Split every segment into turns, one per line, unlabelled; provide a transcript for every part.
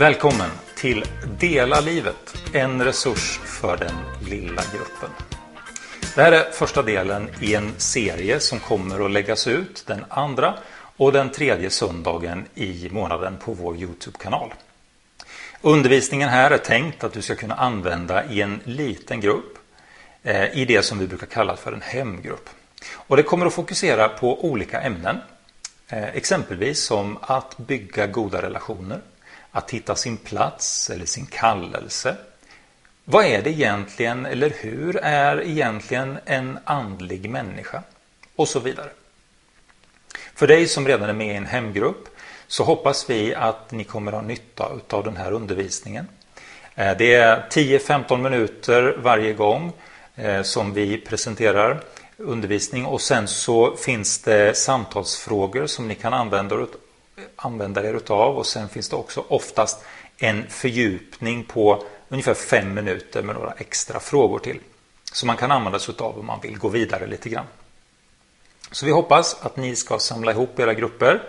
Välkommen till Dela livet, en resurs för den lilla gruppen. Det här är första delen i en serie som kommer att läggas ut den andra och den tredje söndagen i månaden på vår Youtube-kanal. Undervisningen här är tänkt att du ska kunna använda i en liten grupp eh, i det som vi brukar kalla för en hemgrupp. Och det kommer att fokusera på olika ämnen. Eh, exempelvis som att bygga goda relationer, att hitta sin plats eller sin kallelse. Vad är det egentligen, eller hur är egentligen en andlig människa? Och så vidare. För dig som redan är med i en hemgrupp så hoppas vi att ni kommer ha nytta av den här undervisningen. Eh, det är 10-15 minuter varje gång eh, som vi presenterar undervisning och sen så finns det samtalsfrågor som ni kan använda, använda er utav och sen finns det också oftast en fördjupning på ungefär fem minuter med några extra frågor till. Som man kan använda sig utav om man vill gå vidare lite grann. Så vi hoppas att ni ska samla ihop era grupper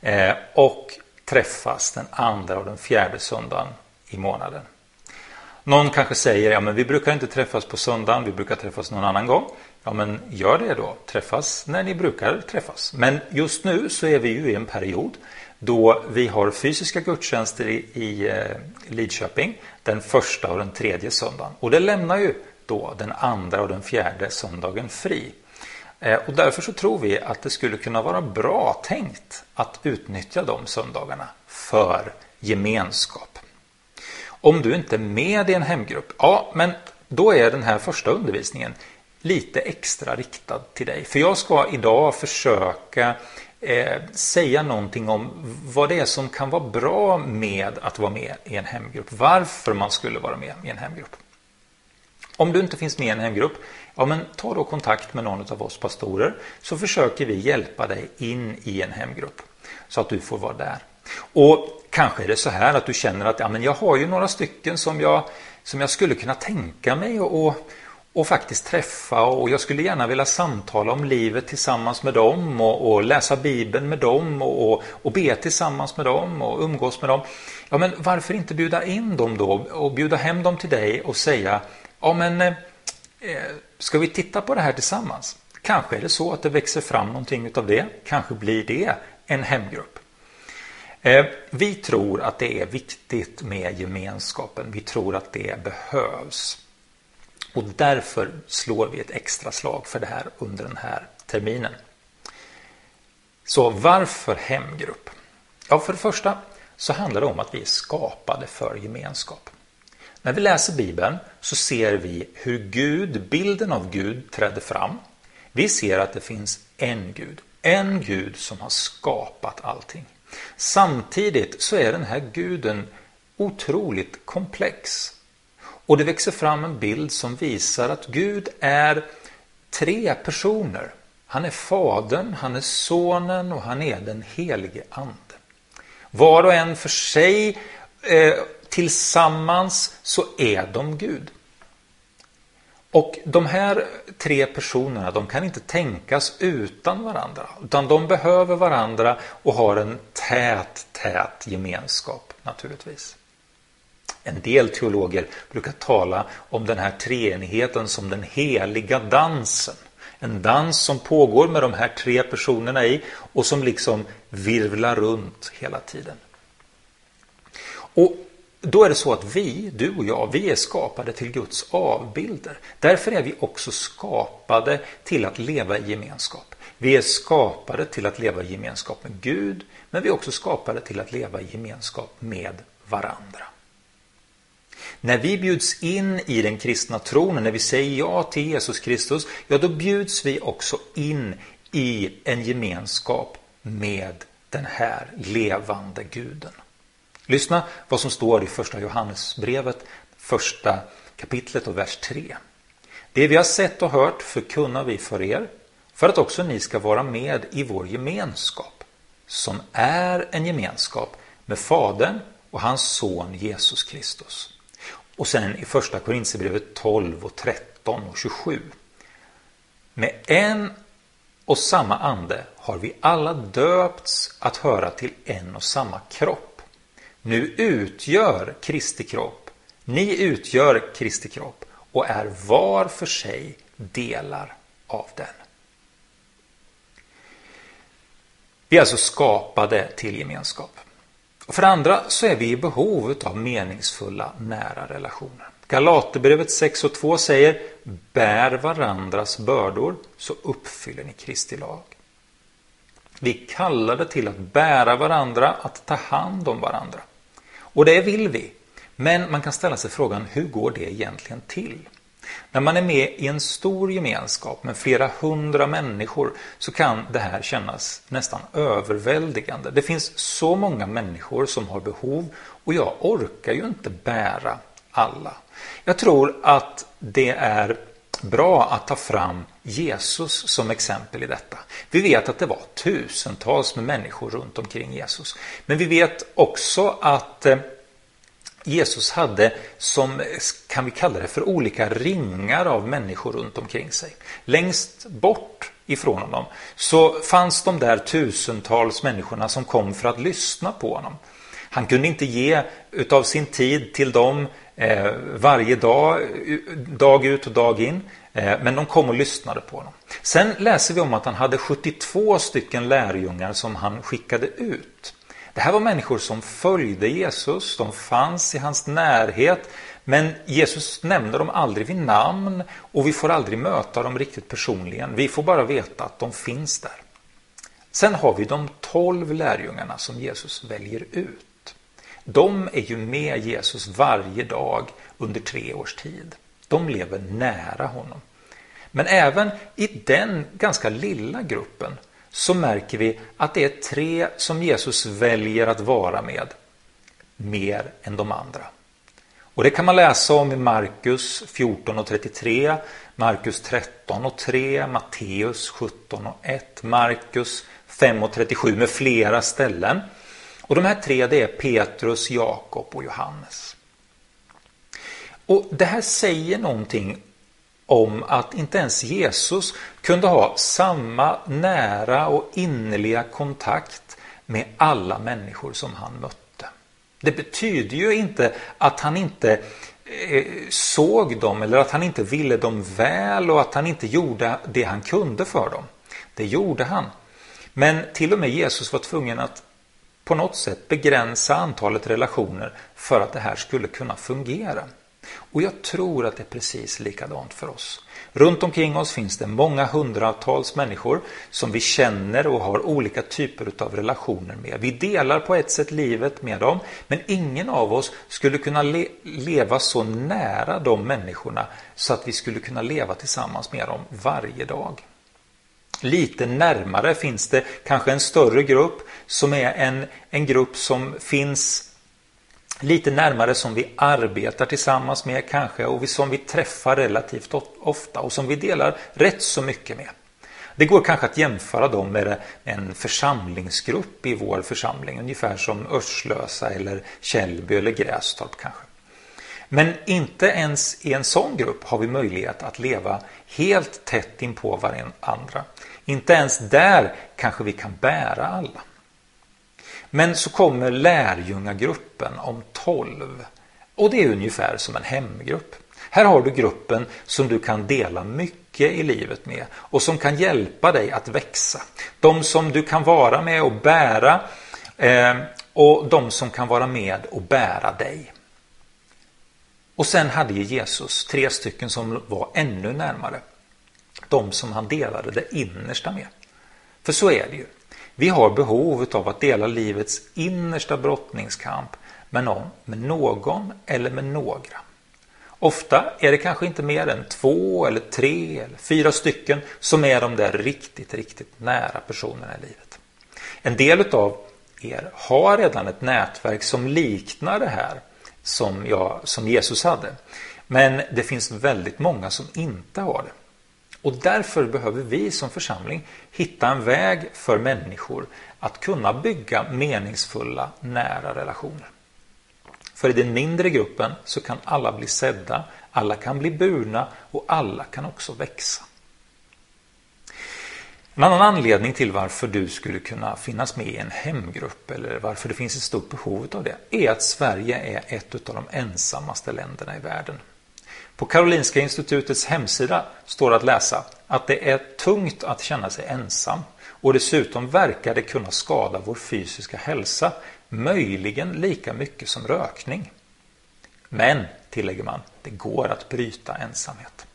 eh, och träffas den andra och den fjärde söndagen i månaden. Någon kanske säger, ja men vi brukar inte träffas på söndagen, vi brukar träffas någon annan gång. Ja men gör det då, träffas när ni brukar träffas. Men just nu så är vi ju i en period då vi har fysiska gudstjänster i, i eh, Lidköping den första och den tredje söndagen. Och det lämnar ju då den andra och den fjärde söndagen fri. Eh, och därför så tror vi att det skulle kunna vara bra tänkt att utnyttja de söndagarna för gemenskap. Om du inte är med i en hemgrupp, ja men då är den här första undervisningen lite extra riktad till dig. För jag ska idag försöka eh, säga någonting om vad det är som kan vara bra med att vara med i en hemgrupp. Varför man skulle vara med i en hemgrupp. Om du inte finns med i en hemgrupp, ja men ta då kontakt med någon av oss pastorer så försöker vi hjälpa dig in i en hemgrupp så att du får vara där. Och kanske är det så här att du känner att ja, men jag har ju några stycken som jag, som jag skulle kunna tänka mig och, och, och faktiskt träffa och jag skulle gärna vilja samtala om livet tillsammans med dem och, och läsa Bibeln med dem och, och, och be tillsammans med dem och umgås med dem. Ja, men varför inte bjuda in dem då och bjuda hem dem till dig och säga ja, men eh, ska vi titta på det här tillsammans? Kanske är det så att det växer fram någonting utav det. Kanske blir det en hemgrupp. Eh, vi tror att det är viktigt med gemenskapen. Vi tror att det behövs. Och därför slår vi ett extra slag för det här under den här terminen. Så varför hemgrupp? Ja, för det första så handlar det om att vi är skapade för gemenskap. När vi läser Bibeln så ser vi hur Gud, bilden av Gud, trädde fram. Vi ser att det finns en Gud, en Gud som har skapat allting. Samtidigt så är den här guden otroligt komplex. Och det växer fram en bild som visar att Gud är tre personer. Han är Fadern, han är Sonen och han är den helige Ande. Var och en för sig, eh, tillsammans, så är de Gud. Och de här tre personerna, de kan inte tänkas utan varandra. Utan de behöver varandra och har en tät, tät gemenskap naturligtvis. En del teologer brukar tala om den här treenigheten som den heliga dansen. En dans som pågår med de här tre personerna i och som liksom virvlar runt hela tiden. Och då är det så att vi, du och jag, vi är skapade till Guds avbilder. Därför är vi också skapade till att leva i gemenskap. Vi är skapade till att leva i gemenskap med Gud, men vi är också skapade till att leva i gemenskap med varandra. När vi bjuds in i den kristna tron, när vi säger ja till Jesus Kristus, ja då bjuds vi också in i en gemenskap med den här levande guden. Lyssna vad som står i första Johannesbrevet, första kapitlet och vers 3. Det vi har sett och hört förkunnar vi för er, för att också ni ska vara med i vår gemenskap, som är en gemenskap med Fadern och hans son Jesus Kristus. Och sen i första Korintierbrevet 12 och 13 och 27. Med en och samma ande har vi alla döpts att höra till en och samma kropp Nu utgör Kristi kropp, ni utgör Kristi kropp och är var för sig delar av den. Vi är alltså skapade till gemenskap. Och för det andra så är vi i behov av meningsfulla, nära relationer. Galaterbrevet 6 och 2 säger Bär varandras bördor så uppfyller ni Kristi lag. Vi kallade till att bära varandra, att ta hand om varandra. Och det vill vi. Men man kan ställa sig frågan, hur går det egentligen till? När man är med i en stor gemenskap med flera hundra människor så kan det här kännas nästan överväldigande. Det finns så många människor som har behov och jag orkar ju inte bära alla. Jag tror att det är bra att ta fram Jesus som exempel i detta. Vi vet att det var tusentals med människor runt omkring Jesus. Men vi vet också att eh, Jesus hade som, kan vi kalla det för, olika ringar av människor runt omkring sig. Längst bort ifrån honom så fanns de där tusentals människorna som kom för att lyssna på honom. Han kunde inte ge utav sin tid till dem eh, varje dag, dag ut och dag in. Eh, men de kom och lyssnade på honom. Sen läser vi om att han hade 72 stycken lärjungar som han skickade ut. Det här var människor som följde Jesus, de fanns i hans närhet. Men Jesus nämner dem aldrig vid namn och vi får aldrig möta dem riktigt personligen. Vi får bara veta att de finns där. Sen har vi de tolv lärjungarna som Jesus väljer ut. De är ju med Jesus varje dag under tre års tid. De lever nära honom. Men även i den ganska lilla gruppen så märker vi att det är tre som Jesus väljer att vara med mer än de andra. Och Det kan man läsa om i Markus 14 och 33, Markus 13 och 3, Matteus 17 och 1, Markus 5 och 37 med flera ställen. Och De här tre det är Petrus, Jakob och Johannes. Och Det här säger någonting om att inte ens Jesus kunde ha samma nära och innerliga kontakt med alla människor som han mötte. Det betyder ju inte att han inte eh, såg dem eller att han inte ville dem väl och att han inte gjorde det han kunde för dem. Det gjorde han. Men till och med Jesus var tvungen att på något sätt begränsa antalet relationer för att det här skulle kunna fungera. Och jag tror att det är precis likadant för oss. Runt omkring oss finns det många hundratals människor som vi känner och har olika typer av relationer med. Vi delar på ett sätt livet med dem, men ingen av oss skulle kunna le leva så nära de människorna så att vi skulle kunna leva tillsammans med dem varje dag. Lite närmare finns det kanske en större grupp som är en, en grupp som finns lite närmare som vi arbetar tillsammans med kanske och som vi träffar relativt ofta och som vi delar rätt så mycket med. Det går kanske att jämföra dem med en församlingsgrupp i vår församling, ungefär som Örslösa eller Källby eller Grästorp kanske. Men inte ens i en sån grupp har vi möjlighet att leva helt tätt inpå varandra. Inte ens där kanske vi kan bära alla. Men så kommer lärjungagruppen om 12 och det är ungefär som en hemgrupp. Här har du gruppen som du kan dela mycket i livet med och som kan hjälpa dig att växa. De som du kan vara med och bära eh, och de som kan vara med och bära dig. Och sen hade ju Jesus tre stycken som var ännu närmare. De som han delade det innersta med. För så är det ju. Vi har behov av att dela livets innersta brottningskamp med någon, med någon eller med några. Ofta är det kanske inte mer än två eller tre eller fyra stycken som är de där riktigt, riktigt nära personerna i livet. En del av er har redan ett nätverk som liknar det här som, jag, som Jesus hade. Men det finns väldigt många som inte har det. Och därför behöver vi som församling hitta en väg för människor att kunna bygga meningsfulla, nära relationer. För i den mindre gruppen så kan alla bli sedda, alla kan bli burna och alla kan också växa. En annan anledning till varför du skulle kunna finnas med i en hemgrupp eller varför det finns ett stort behov av det är att Sverige är ett av de ensammaste länderna i världen. På Karolinska institutets hemsida står att läsa att det är tungt att känna sig ensam och dessutom verkar det kunna skada vår fysiska hälsa, möjligen lika mycket som rökning. Men, tillägger man, det går att bryta ensamhet.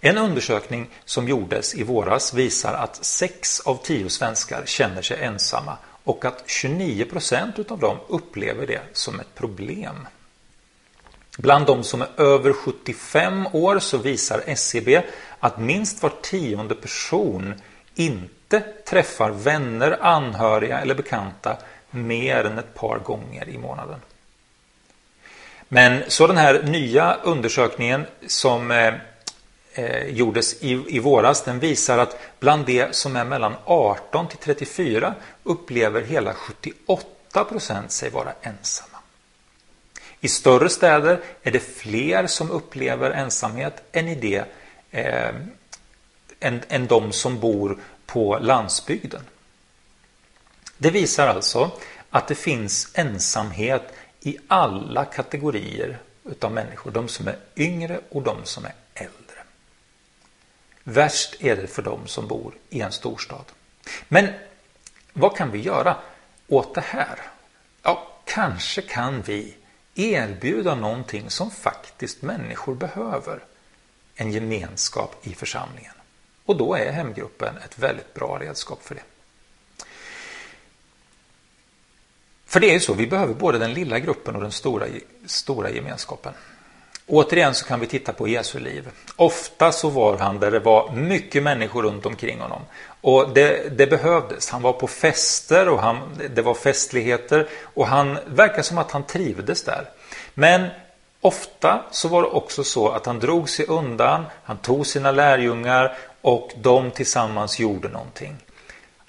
En undersökning som gjordes i våras visar att 6 av 10 svenskar känner sig ensamma och att 29 % av dem upplever det som ett problem. Bland de som är över 75 år så visar SCB att minst var tionde person inte träffar vänner, anhöriga eller bekanta mer än ett par gånger i månaden. Men så den här nya undersökningen som eh, eh gjordes i, i våras, den visar att bland de som är mellan 18 till 34 upplever hela 78 procent sig vara ensamma. I större städer är det fler som upplever ensamhet än i det eh, än, än de som bor på landsbygden. Det visar alltså att det finns ensamhet i alla kategorier utav människor. De som är yngre och de som är äldre. Värst är det för de som bor i en storstad. Men vad kan vi göra åt det här? Ja, kanske kan vi erbjuda någonting som faktiskt människor behöver. En gemenskap i församlingen. Och då är hemgruppen ett väldigt bra redskap för det. För det är ju så, vi behöver både den lilla gruppen och den stora, stora gemenskapen. Återigen så kan vi titta på Jesu liv. Ofta så var han där det var mycket människor runt omkring honom. Och det, det behövdes. Han var på fester och han, det var festligheter och han verkar som att han trivdes där. Men ofta så var det också så att han drog sig undan, han tog sina lärjungar och de tillsammans gjorde någonting.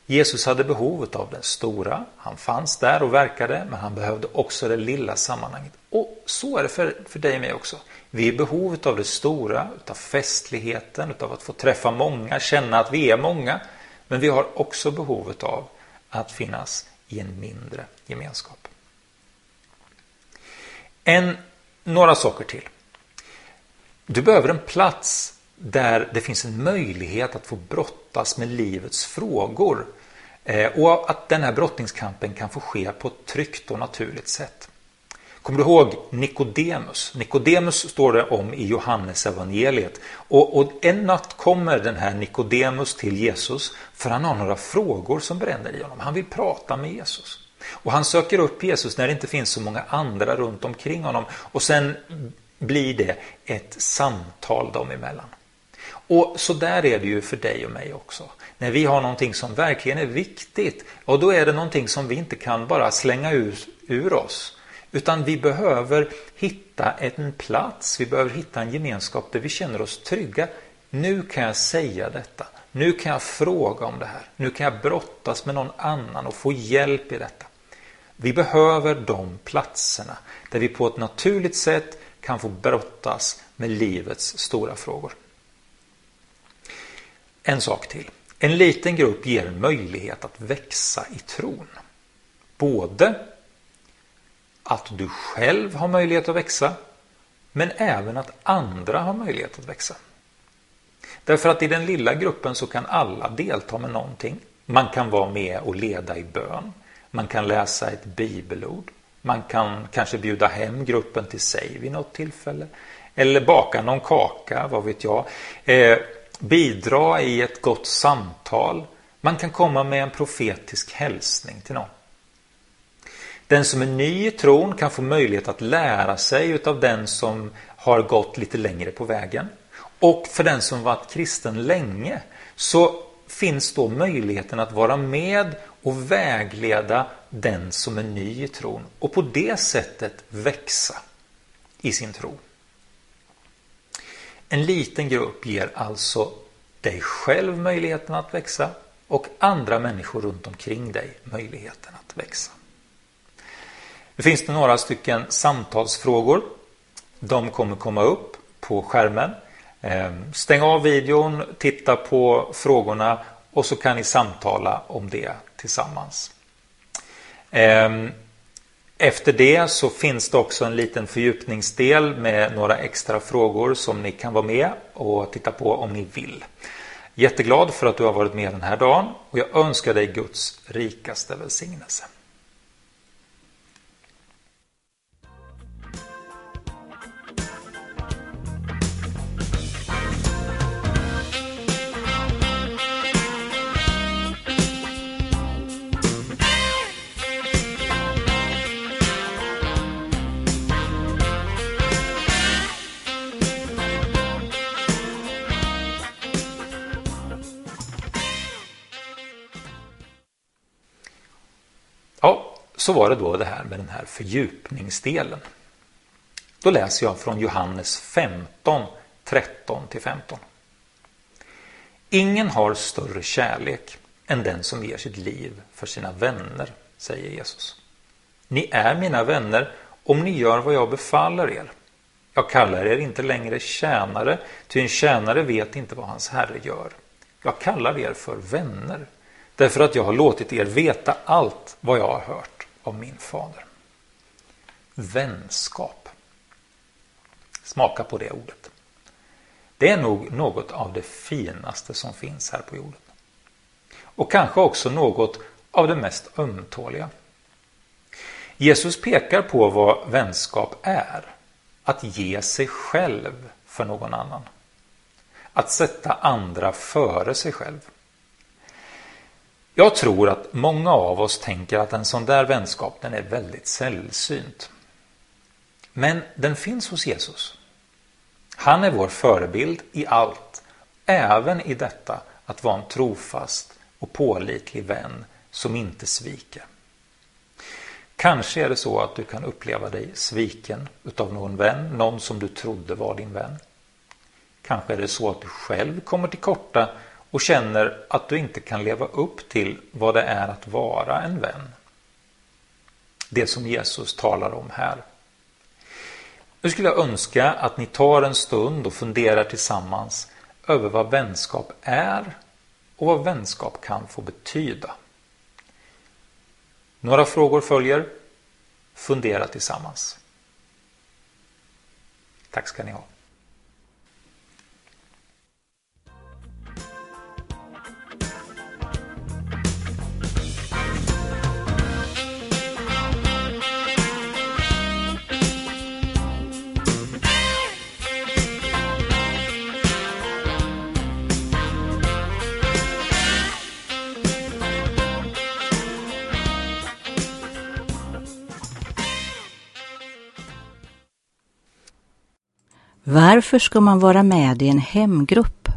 Jesus hade behovet av den stora, han fanns där och verkade, men han behövde också det lilla sammanhanget. Och så är det för, för dig och mig också. Vi är i behovet av det stora, utav festligheten, utav att få träffa många, känna att vi är många. Men vi har också behovet av att finnas i en mindre gemenskap. En, några saker till. Du behöver en plats där det finns en möjlighet att få brottas med livets frågor eh, och att den här brottningskampen kan få ske på ett tryggt och naturligt sätt. Kommer du ihåg Nikodemus? Nikodemus står det om i Johannes evangeliet. Och, och en natt kommer den här Nikodemus till Jesus för han har några frågor som bränner i honom. Han vill prata med Jesus. Och han söker upp Jesus när det inte finns så många andra runt omkring honom. Och sen blir det ett samtal dem emellan. Och så där är det ju för dig och mig också. När vi har någonting som verkligen är viktigt, och då är det någonting som vi inte kan bara slänga ur, ur oss. Utan vi behöver hitta en plats, vi behöver hitta en gemenskap där vi känner oss trygga. Nu kan jag säga detta. Nu kan jag fråga om det här. Nu kan jag brottas med någon annan och få hjälp i detta. Vi behöver de platserna där vi på ett naturligt sätt kan få brottas med livets stora frågor. En sak till. En liten grupp ger en möjlighet att växa i tron. Både att du själv har möjlighet att växa men även att andra har möjlighet att växa. Därför att i den lilla gruppen så kan alla delta med någonting. Man kan vara med och leda i bön. Man kan läsa ett bibelord. Man kan kanske bjuda hem gruppen till sig vid något tillfälle. Eller baka någon kaka, vad vet jag. Eh, bidra i ett gott samtal. Man kan komma med en profetisk hälsning till någon. Den som är ny i tron kan få möjlighet att lära sig utav den som har gått lite längre på vägen. Och för den som varit kristen länge så finns då möjligheten att vara med och vägleda den som är ny i tron och på det sättet växa i sin tro. En liten grupp ger alltså dig själv möjligheten att växa och andra människor runt omkring dig möjligheten att växa. Nu finns det några stycken samtalsfrågor. De kommer komma upp på skärmen. Ehm, stäng av videon, titta på frågorna och så kan ni samtala om det tillsammans. Ehm, efter det så finns det också en liten fördjupningsdel med några extra frågor som ni kan vara med och titta på om ni vill. Jätteglad för att du har varit med den här dagen och jag önskar dig Guds rikaste välsignelse. Så var det då det här med den här fördjupningsdelen. Då läser jag från Johannes 15, 13 15. Ingen har större kärlek än den som ger sitt liv för sina vänner, säger Jesus. Ni är mina vänner om ni gör vad jag befaller er. Jag kallar er inte längre tjänare, ty en tjänare vet inte vad hans herre gör. Jag kallar er för vänner, därför att jag har låtit er veta allt vad jag har hört av min fader. Vänskap. Smaka på det ordet. Det är nog något av det finaste som finns här på jorden. Och kanske också något av det mest ömtåliga. Jesus pekar på vad vänskap är. Att ge sig själv för någon annan. Att sätta andra före sig själv. Jag tror att många av oss tänker att en sån där vänskap den är väldigt sällsynt. Men den finns hos Jesus. Han är vår förebild i allt, även i detta att vara en trofast och pålitlig vän som inte sviker. Kanske är det så att du kan uppleva dig sviken utav någon vän, någon som du trodde var din vän. Kanske är det så att du själv kommer till korta och känner att du inte kan leva upp till vad det är att vara en vän. Det som Jesus talar om här. Nu skulle jag önska att ni tar en stund och funderar tillsammans över vad vänskap är och vad vänskap kan få betyda. Några frågor följer. Fundera tillsammans. Tack ska ni ha.
Varför ska man vara med i en hemgrupp?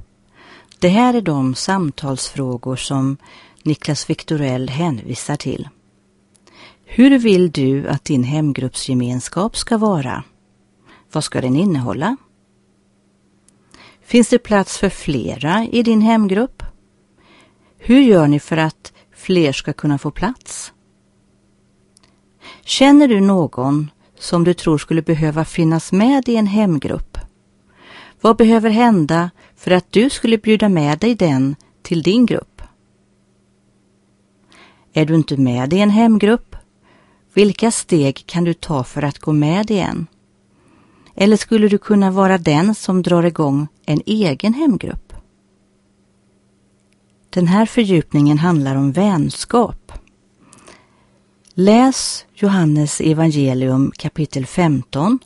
Det här är de samtalsfrågor som Niklas Viktorell hänvisar till. Hur vill du att din hemgruppsgemenskap ska vara? Vad ska den innehålla? Finns det plats för flera i din hemgrupp? Hur gör ni för att fler ska kunna få plats? Känner du någon som du tror skulle behöva finnas med i en hemgrupp? Vad behöver hända för att du skulle bjuda med dig den till din grupp? Är du inte med i en hemgrupp? Vilka steg kan du ta för att gå med i en? Eller skulle du kunna vara den som drar igång en egen hemgrupp? Den här fördjupningen handlar om vänskap. Läs Johannes evangelium kapitel 15,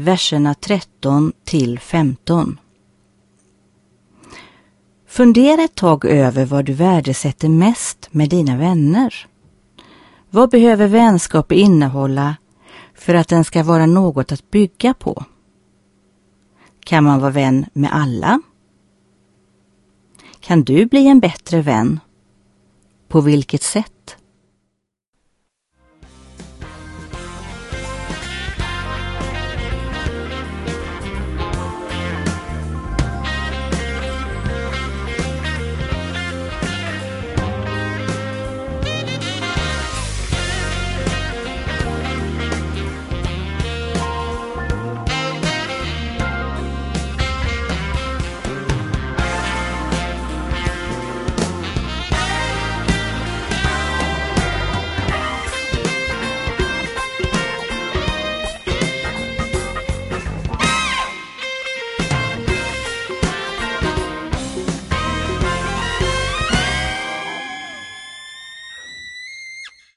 verserna 13 till 15. Fundera ett tag över vad du värdesätter mest med dina vänner. Vad behöver vänskap innehålla för att den ska vara något att bygga på? Kan man vara vän med alla? Kan du bli en bättre vän? På vilket sätt?